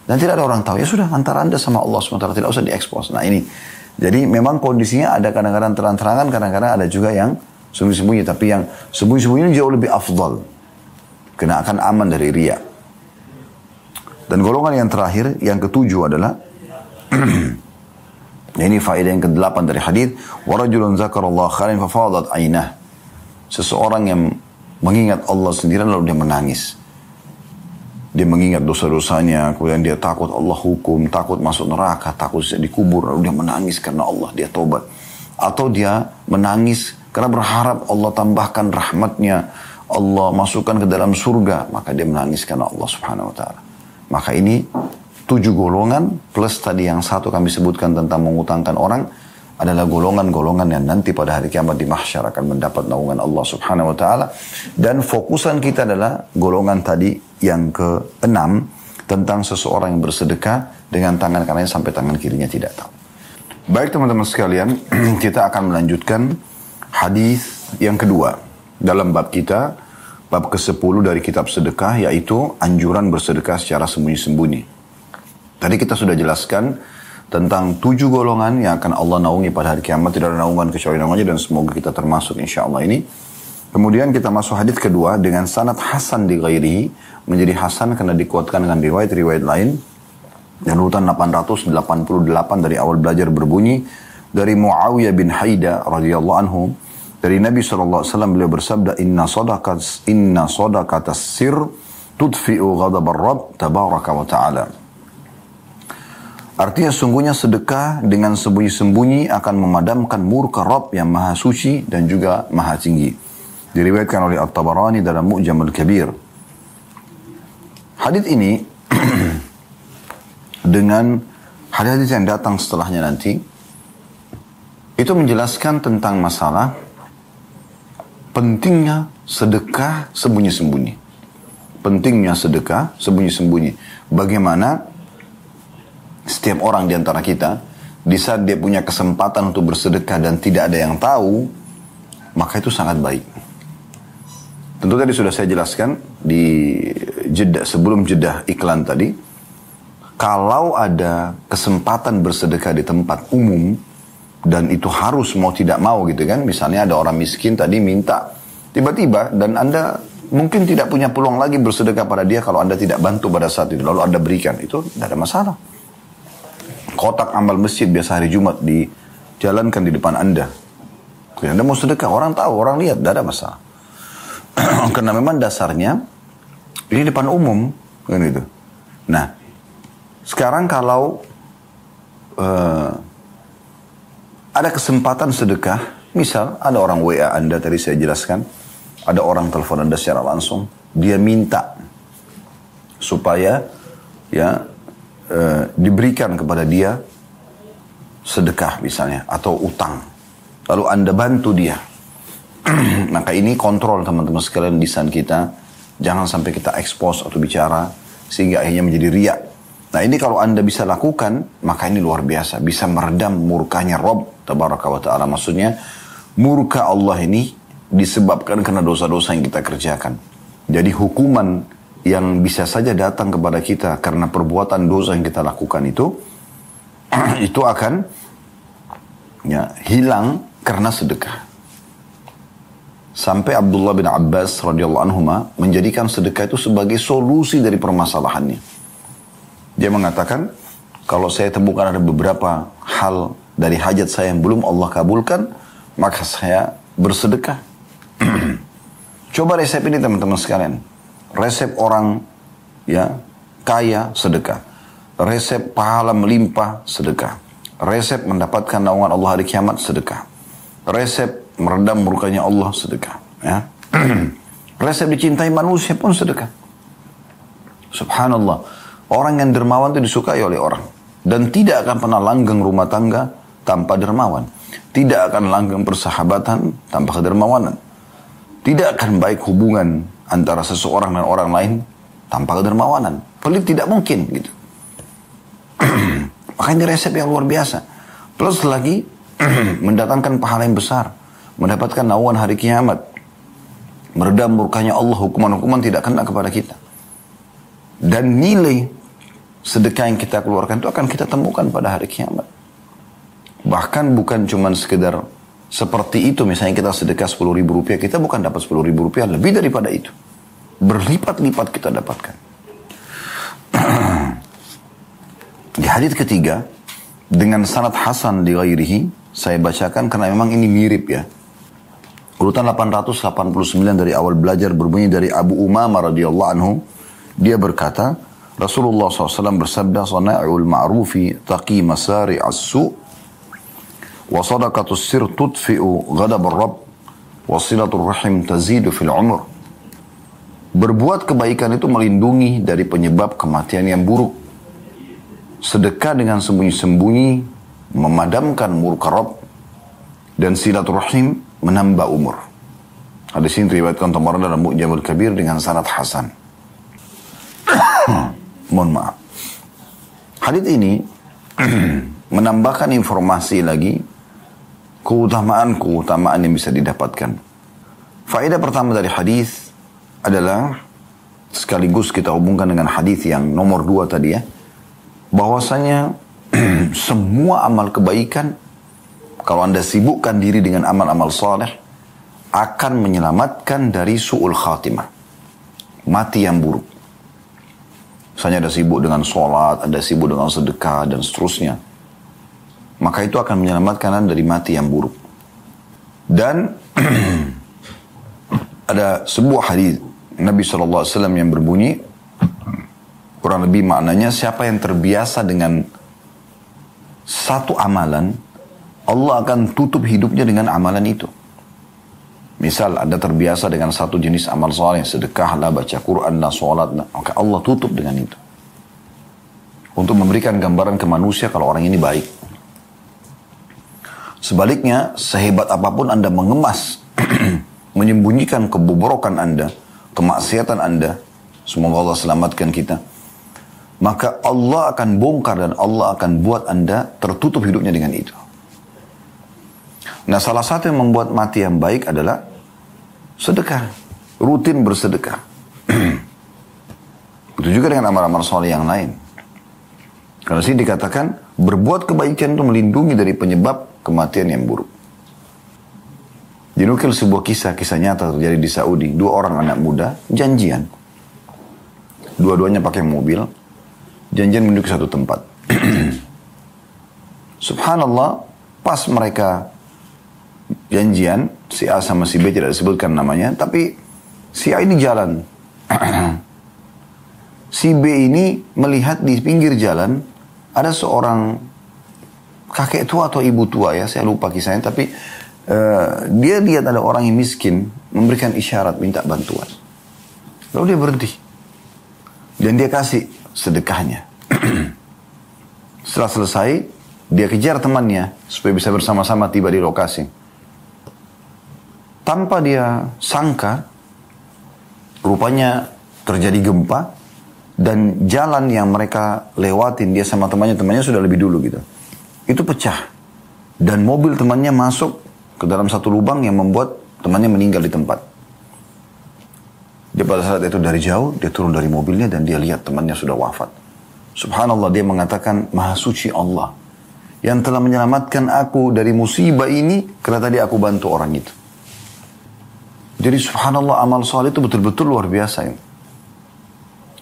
Dan tidak ada orang tahu. Ya sudah antara anda sama Allah SWT. Tidak usah diekspos. Nah ini. Jadi memang kondisinya ada kadang-kadang terang-terangan. Kadang-kadang ada juga yang sembunyi-sembunyi. Tapi yang sembunyi-sembunyi jauh lebih afdal. Kena akan aman dari ria. Dan golongan yang terakhir, yang ketujuh adalah <clears throat> ini faedah yang ke-8 dari hadis, "Warajulun zakarallahu khairan fafadat ainah." Seseorang yang mengingat Allah sendiri lalu dia menangis. Dia mengingat dosa-dosanya, kemudian dia takut Allah hukum, takut masuk neraka, takut dikubur, lalu dia menangis karena Allah, dia tobat. Atau dia menangis karena berharap Allah tambahkan rahmatnya, Allah masukkan ke dalam surga, maka dia menangis karena Allah subhanahu wa ta'ala. Maka ini tujuh golongan plus tadi yang satu kami sebutkan tentang mengutangkan orang, adalah golongan-golongan yang nanti pada hari kiamat di mahsyar akan mendapat naungan Allah subhanahu wa ta'ala. Dan fokusan kita adalah golongan tadi yang keenam tentang seseorang yang bersedekah dengan tangan kanannya sampai tangan kirinya tidak tahu. Baik teman-teman sekalian, <clears throat> kita akan melanjutkan hadis yang kedua dalam bab kita, bab ke-10 dari kitab sedekah yaitu anjuran bersedekah secara sembunyi-sembunyi. Tadi kita sudah jelaskan tentang tujuh golongan yang akan Allah naungi pada hari kiamat. Tidak ada naungan kecuali naungannya dan semoga kita termasuk insya Allah ini. Kemudian kita masuk hadis kedua dengan sanad hasan di ghairihi menjadi hasan karena dikuatkan dengan riwayat-riwayat lain. Dan urutan 888 dari awal belajar berbunyi dari Muawiyah bin Haida radhiyallahu anhu dari Nabi SAW beliau bersabda inna sadaqat inna sadaqat sir tudfi'u ghadab ar-rabb tabaraka wa ta'ala Artinya sungguhnya sedekah dengan sembunyi-sembunyi akan memadamkan murka Rabb yang maha suci dan juga maha tinggi. Diriwayatkan oleh At-Tabarani dalam Mu'jam al-Kabir. Hadis ini <clears throat> dengan hadis yang datang setelahnya nanti itu menjelaskan tentang masalah pentingnya sedekah sembunyi-sembunyi. Pentingnya sedekah sembunyi-sembunyi. Bagaimana setiap orang di antara kita, di saat dia punya kesempatan untuk bersedekah dan tidak ada yang tahu, maka itu sangat baik. Tentu tadi sudah saya jelaskan di jeda, sebelum jeda iklan tadi, kalau ada kesempatan bersedekah di tempat umum, dan itu harus mau tidak mau gitu kan, misalnya ada orang miskin tadi minta, tiba-tiba dan Anda mungkin tidak punya peluang lagi bersedekah pada dia kalau Anda tidak bantu pada saat itu, lalu Anda berikan, itu tidak ada masalah kotak amal masjid biasa hari Jumat dijalankan di depan Anda. Anda mau sedekah, orang tahu, orang lihat, tidak ada masalah. <clears throat> Karena memang dasarnya ini depan umum, kan itu. Nah, sekarang kalau uh, ada kesempatan sedekah, misal ada orang WA Anda tadi saya jelaskan, ada orang telepon Anda secara langsung, dia minta supaya ya Eh, diberikan kepada dia sedekah misalnya atau utang. Lalu Anda bantu dia. <clears throat> Maka ini kontrol teman-teman sekalian lisan kita. Jangan sampai kita ekspos atau bicara sehingga akhirnya menjadi riak. Nah ini kalau Anda bisa lakukan, maka ini luar biasa. Bisa meredam murkanya Rob, tabaraka wa ta'ala. Maksudnya, murka Allah ini disebabkan karena dosa-dosa yang kita kerjakan. Jadi hukuman yang bisa saja datang kepada kita karena perbuatan dosa yang kita lakukan itu, <clears throat> itu akan ya, hilang karena sedekah. Sampai Abdullah bin Abbas radhiyallahu anhu menjadikan sedekah itu sebagai solusi dari permasalahannya. Dia mengatakan, kalau saya temukan ada beberapa hal dari hajat saya yang belum Allah kabulkan, maka saya bersedekah. <clears throat> Coba resep ini teman-teman sekalian. Resep orang ya kaya sedekah. Resep pahala melimpah sedekah. Resep mendapatkan naungan Allah hari kiamat sedekah. Resep meredam murkanya Allah sedekah. Ya. <clears throat> Resep dicintai manusia pun sedekah. Subhanallah. Orang yang dermawan itu disukai oleh orang. Dan tidak akan pernah langgeng rumah tangga tanpa dermawan. Tidak akan langgeng persahabatan tanpa kedermawanan. Tidak akan baik hubungan antara seseorang dan orang lain tanpa kedermawanan. Pelit tidak mungkin gitu. <clears throat> Makanya resep yang luar biasa. Plus lagi <clears throat> mendatangkan pahala yang besar. Mendapatkan naungan hari kiamat. Meredam murkanya Allah, hukuman-hukuman tidak kena kepada kita. Dan nilai sedekah yang kita keluarkan itu akan kita temukan pada hari kiamat. Bahkan bukan cuma sekedar seperti itu, misalnya kita sedekah 10 ribu rupiah, kita bukan dapat 10 ribu rupiah, lebih daripada itu. Berlipat-lipat kita dapatkan. <clears throat> di hadis ketiga, dengan sanad Hasan di ghairihi, saya bacakan karena memang ini mirip ya. Urutan 889 dari awal belajar berbunyi dari Abu Umama radhiyallahu anhu. Dia berkata, Rasulullah SAW bersabda, Sana'ul ma'rufi taqi masari as-su' وصدقة السر تطفئ غضب الرب وصلة الرحم تزيد في العمر Berbuat kebaikan itu melindungi dari penyebab kematian yang buruk. Sedekah dengan sembunyi-sembunyi memadamkan murka Rabb dan silaturahim menambah umur. Hadis ini diriwayatkan Tamarah dalam Mu'jamul Kabir dengan sanad Hasan. <coughs> Mohon maaf. Hadis ini <coughs> menambahkan informasi lagi keutamaan-keutamaan yang bisa didapatkan. Faedah pertama dari hadis adalah sekaligus kita hubungkan dengan hadis yang nomor dua tadi ya, bahwasanya <clears throat> semua amal kebaikan kalau anda sibukkan diri dengan amal-amal saleh akan menyelamatkan dari su'ul khatimah, mati yang buruk. Misalnya ada sibuk dengan sholat, ada sibuk dengan sedekah dan seterusnya maka itu akan menyelamatkan anda dari mati yang buruk. Dan <clears throat> ada sebuah hadis Nabi SAW yang berbunyi, kurang lebih maknanya siapa yang terbiasa dengan satu amalan, Allah akan tutup hidupnya dengan amalan itu. Misal Anda terbiasa dengan satu jenis amal soleh, sedekahlah, baca Quran, lah, sholat, maka Allah tutup dengan itu. Untuk memberikan gambaran ke manusia kalau orang ini baik. Sebaliknya, sehebat apa pun Anda mengemas, <clears throat> menyembunyikan kebobrokan Anda, kemaksiatan Anda, semoga Allah selamatkan kita, maka Allah akan bongkar dan Allah akan buat Anda tertutup hidupnya dengan itu. Nah, salah satu yang membuat mati yang baik adalah sedekah, rutin bersedekah. <clears throat> Itu juga dengan amal-amal soleh yang lain. Karena sini dikatakan berbuat kebaikan itu melindungi dari penyebab kematian yang buruk. Dinukil sebuah kisah, kisah nyata terjadi di Saudi. Dua orang anak muda janjian. Dua-duanya pakai mobil. Janjian menuju ke satu tempat. <clears throat> Subhanallah, pas mereka janjian, si A sama si B tidak disebutkan namanya, tapi si A ini jalan. <clears throat> si B ini melihat di pinggir jalan ada seorang kakek tua atau ibu tua ya, saya lupa kisahnya, tapi uh, dia lihat ada orang yang miskin memberikan isyarat minta bantuan. Lalu dia berhenti. Dan dia kasih sedekahnya. <clears throat> Setelah selesai, dia kejar temannya supaya bisa bersama-sama tiba di lokasi. Tanpa dia sangka, rupanya terjadi gempa dan jalan yang mereka lewatin dia sama temannya, temannya sudah lebih dulu gitu itu pecah. Dan mobil temannya masuk ke dalam satu lubang yang membuat temannya meninggal di tempat. Dia pada saat itu dari jauh, dia turun dari mobilnya dan dia lihat temannya sudah wafat. Subhanallah dia mengatakan, Maha suci Allah. Yang telah menyelamatkan aku dari musibah ini, karena tadi aku bantu orang itu. Jadi subhanallah amal soleh itu betul-betul luar biasa ini.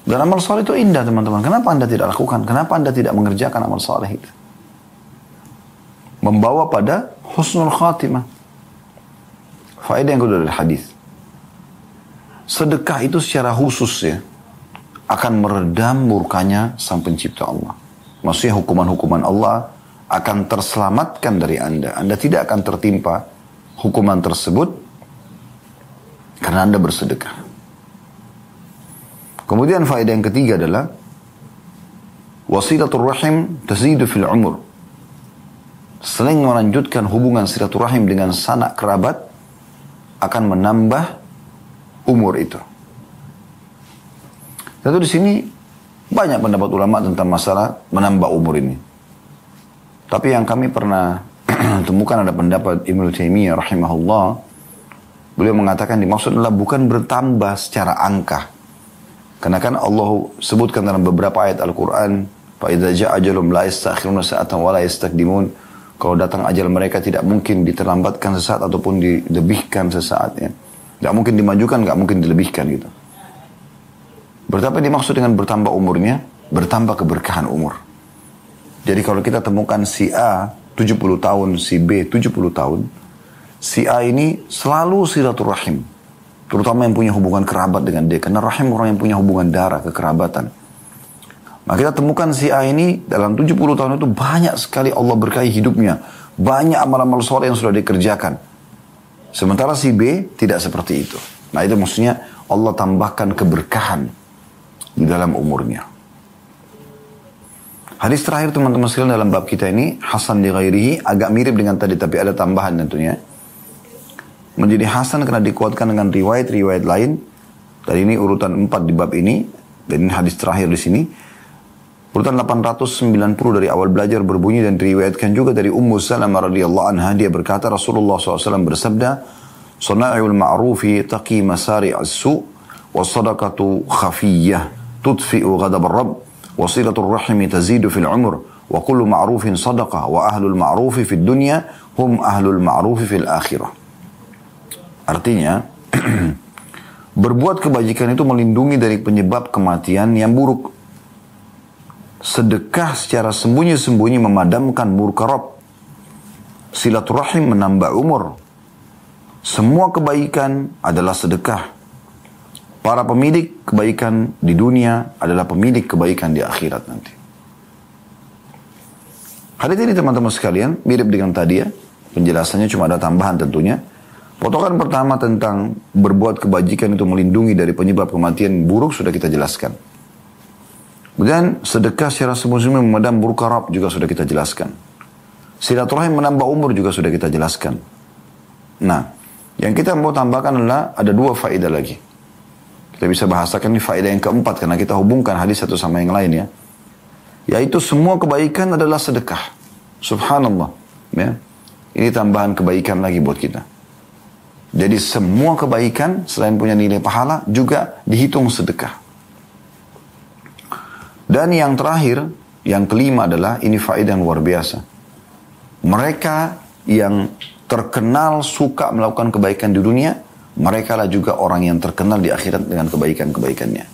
Dan amal soleh itu indah teman-teman. Kenapa anda tidak lakukan? Kenapa anda tidak mengerjakan amal soleh itu? Membawa pada husnul khatimah. Faedah yang kedua dari hadis. Sedekah itu secara khusus ya akan meredam murkanya sang pencipta Allah. Maksudnya hukuman-hukuman Allah akan terselamatkan dari Anda. Anda tidak akan tertimpa hukuman tersebut karena Anda bersedekah. Kemudian faedah yang ketiga adalah wasilatul rahim tazidu fil umur sering melanjutkan hubungan silaturahim dengan sanak kerabat akan menambah umur itu. Tentu di sini banyak pendapat ulama tentang masalah menambah umur ini. Tapi yang kami pernah <clears throat> temukan ada pendapat Ibnu Taimiyah rahimahullah. Beliau mengatakan dimaksud adalah bukan bertambah secara angka. Karena kan Allah sebutkan dalam beberapa ayat Al-Qur'an, "Fa idza ja'a ajalum la yastakhiruna sa'atan wa la yastaqdimun." Kalau datang ajal mereka tidak mungkin diterlambatkan sesaat ataupun dilebihkan sesaat. Ya. Tidak mungkin dimajukan, tidak mungkin dilebihkan gitu. Berapa dimaksud dengan bertambah umurnya? Bertambah keberkahan umur. Jadi kalau kita temukan si A 70 tahun, si B 70 tahun, si A ini selalu silaturahim. Terutama yang punya hubungan kerabat dengan dia. Karena rahim orang yang punya hubungan darah, kekerabatan. Maka kita temukan si A ini dalam 70 tahun itu banyak sekali Allah berkahi hidupnya. Banyak amal-amal soleh yang sudah dikerjakan. Sementara si B tidak seperti itu. Nah itu maksudnya Allah tambahkan keberkahan di dalam umurnya. Hadis terakhir teman-teman sekalian dalam bab kita ini Hasan di ghairihi agak mirip dengan tadi tapi ada tambahan tentunya menjadi hasan karena dikuatkan dengan riwayat-riwayat lain. Dan ini urutan 4 di bab ini. Dan ini hadis terakhir di sini. Urutan 890 dari awal belajar berbunyi dan diriwayatkan juga dari Ummu Salamah radhiyallahu anha dia berkata Rasulullah SAW bersabda Sana'ul ma'rufi taqi masari as-su wa sadaqatu khafiyyah tudfi'u ghadab ar-rabb wa silatul rahimi tazidu fil umur wa kullu ma'rufin sadaqah wa ahlul ma'rufi fid dunya hum ahlul ma'rufi fil akhirah Artinya, <clears throat> berbuat kebajikan itu melindungi dari penyebab kematian yang buruk. Sedekah secara sembunyi-sembunyi memadamkan murka Rob. Silaturahim menambah umur. Semua kebaikan adalah sedekah. Para pemilik kebaikan di dunia adalah pemilik kebaikan di akhirat nanti. Hadis ini teman-teman sekalian mirip dengan tadi ya. Penjelasannya cuma ada tambahan tentunya. Potongan pertama tentang berbuat kebajikan itu melindungi dari penyebab kematian buruk sudah kita jelaskan. Kemudian sedekah secara semu-semu memadam buruk karab juga sudah kita jelaskan. Silaturahim menambah umur juga sudah kita jelaskan. Nah, yang kita mau tambahkan adalah ada dua faedah lagi. Kita bisa bahasakan ini faedah yang keempat karena kita hubungkan hadis satu sama yang lain ya. Yaitu semua kebaikan adalah sedekah. Subhanallah. Ya. Ini tambahan kebaikan lagi buat kita. Jadi semua kebaikan selain punya nilai pahala juga dihitung sedekah. Dan yang terakhir, yang kelima adalah ini faedah yang luar biasa. Mereka yang terkenal suka melakukan kebaikan di dunia, mereka lah juga orang yang terkenal di akhirat dengan kebaikan-kebaikannya.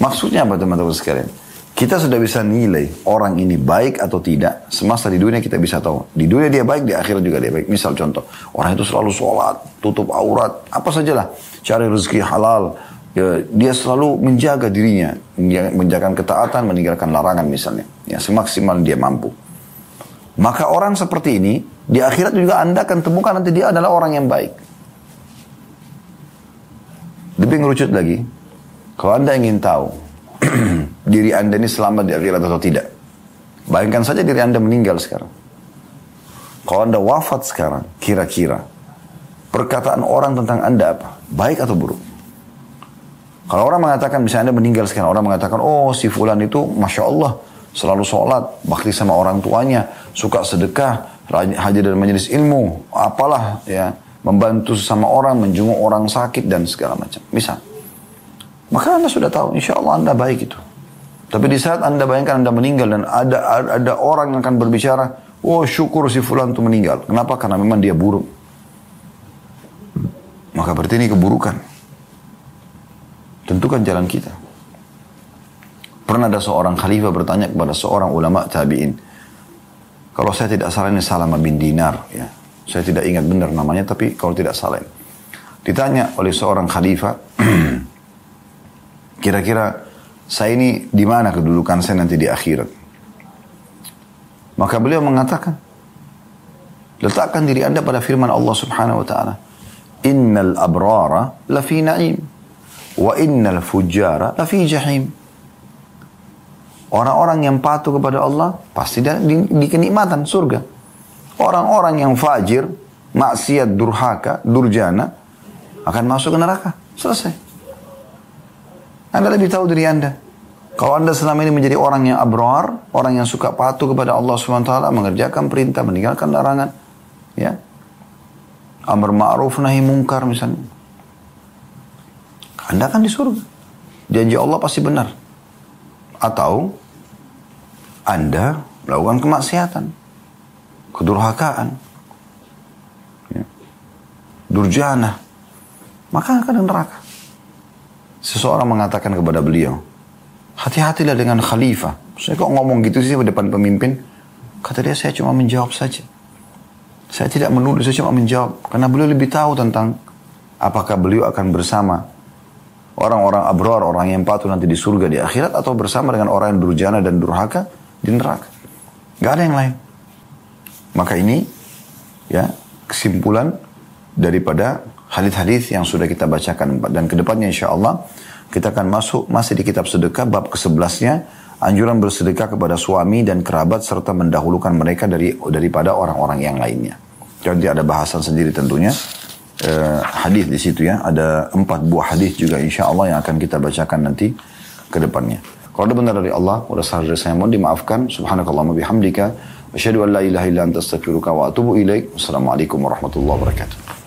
Maksudnya apa teman-teman sekalian? Kita sudah bisa nilai orang ini baik atau tidak. Semasa di dunia kita bisa tahu. Di dunia dia baik, di akhirat juga dia baik. Misal contoh, orang itu selalu sholat, tutup aurat, apa sajalah. Cari rezeki halal. Ya, dia selalu menjaga dirinya. Menjaga ketaatan, meninggalkan larangan misalnya. Ya, semaksimal dia mampu. Maka orang seperti ini, di akhirat juga Anda akan temukan nanti dia adalah orang yang baik. Lebih ngerucut lagi, kalau Anda ingin tahu <clears throat> diri Anda ini selamat di akhirat atau tidak. Bayangkan saja diri Anda meninggal sekarang. Kalau Anda wafat sekarang, kira-kira perkataan orang tentang Anda apa? Baik atau buruk? Kalau orang mengatakan, misalnya Anda meninggal sekarang, orang mengatakan, oh si fulan itu Masya Allah, selalu sholat, bakti sama orang tuanya, suka sedekah, hadir dan majelis ilmu, apalah ya, membantu sesama orang, menjenguk orang sakit dan segala macam. Misal. Maka Anda sudah tahu, insya Allah Anda baik itu. Tapi di saat Anda bayangkan Anda meninggal dan ada ada orang yang akan berbicara, oh syukur si fulan itu meninggal. Kenapa? Karena memang dia buruk. Maka berarti ini keburukan. Tentukan jalan kita. Pernah ada seorang khalifah bertanya kepada seorang ulama tabi'in. Kalau saya tidak salah ini Salama bin Dinar. Ya. Saya tidak ingat benar namanya, tapi kalau tidak salah. Ditanya oleh seorang khalifah, <clears throat> kira-kira saya ini di mana kedudukan saya nanti di akhirat? Maka beliau mengatakan, letakkan diri anda pada firman Allah subhanahu wa ta'ala. Innal abrara lafi na'im. Wa innal fujara lafi jahim. Orang-orang yang patuh kepada Allah pasti di, di, kenikmatan surga. Orang-orang yang fajir, maksiat, durhaka, durjana akan masuk ke neraka. Selesai. Anda lebih tahu dari Anda. Kalau Anda selama ini menjadi orang yang abrar, orang yang suka patuh kepada Allah SWT, mengerjakan perintah, meninggalkan larangan, ya. Amr ma'ruf nahi mungkar misalnya. Anda akan di surga. Janji Allah pasti benar. Atau anda melakukan kemaksiatan, kedurhakaan, ya. durjana, maka akan neraka. Seseorang mengatakan kepada beliau, hati-hatilah dengan khalifah. Saya kok ngomong gitu sih di depan pemimpin? Kata dia, saya cuma menjawab saja. Saya tidak menulis, saya cuma menjawab. Karena beliau lebih tahu tentang apakah beliau akan bersama orang-orang abrar, orang yang patuh nanti di surga di akhirat atau bersama dengan orang yang durjana dan durhaka di neraka. Gak ada yang lain. Maka ini ya kesimpulan daripada hadis-hadis yang sudah kita bacakan dan ke depannya insya Allah kita akan masuk masih di kitab sedekah bab ke-11-nya anjuran bersedekah kepada suami dan kerabat serta mendahulukan mereka dari daripada orang-orang yang lainnya. Jadi ada bahasan sendiri tentunya eh, hadis di situ ya ada empat buah hadis juga insya Allah yang akan kita bacakan nanti ke depannya. Kalau ada benar dari Allah, udah dari saya mohon dimaafkan. Subhanakallah bihamdika. Asyhadu an la ilaha illa anta astaghfiruka wa atubu ilaik. Wassalamualaikum warahmatullahi wabarakatuh.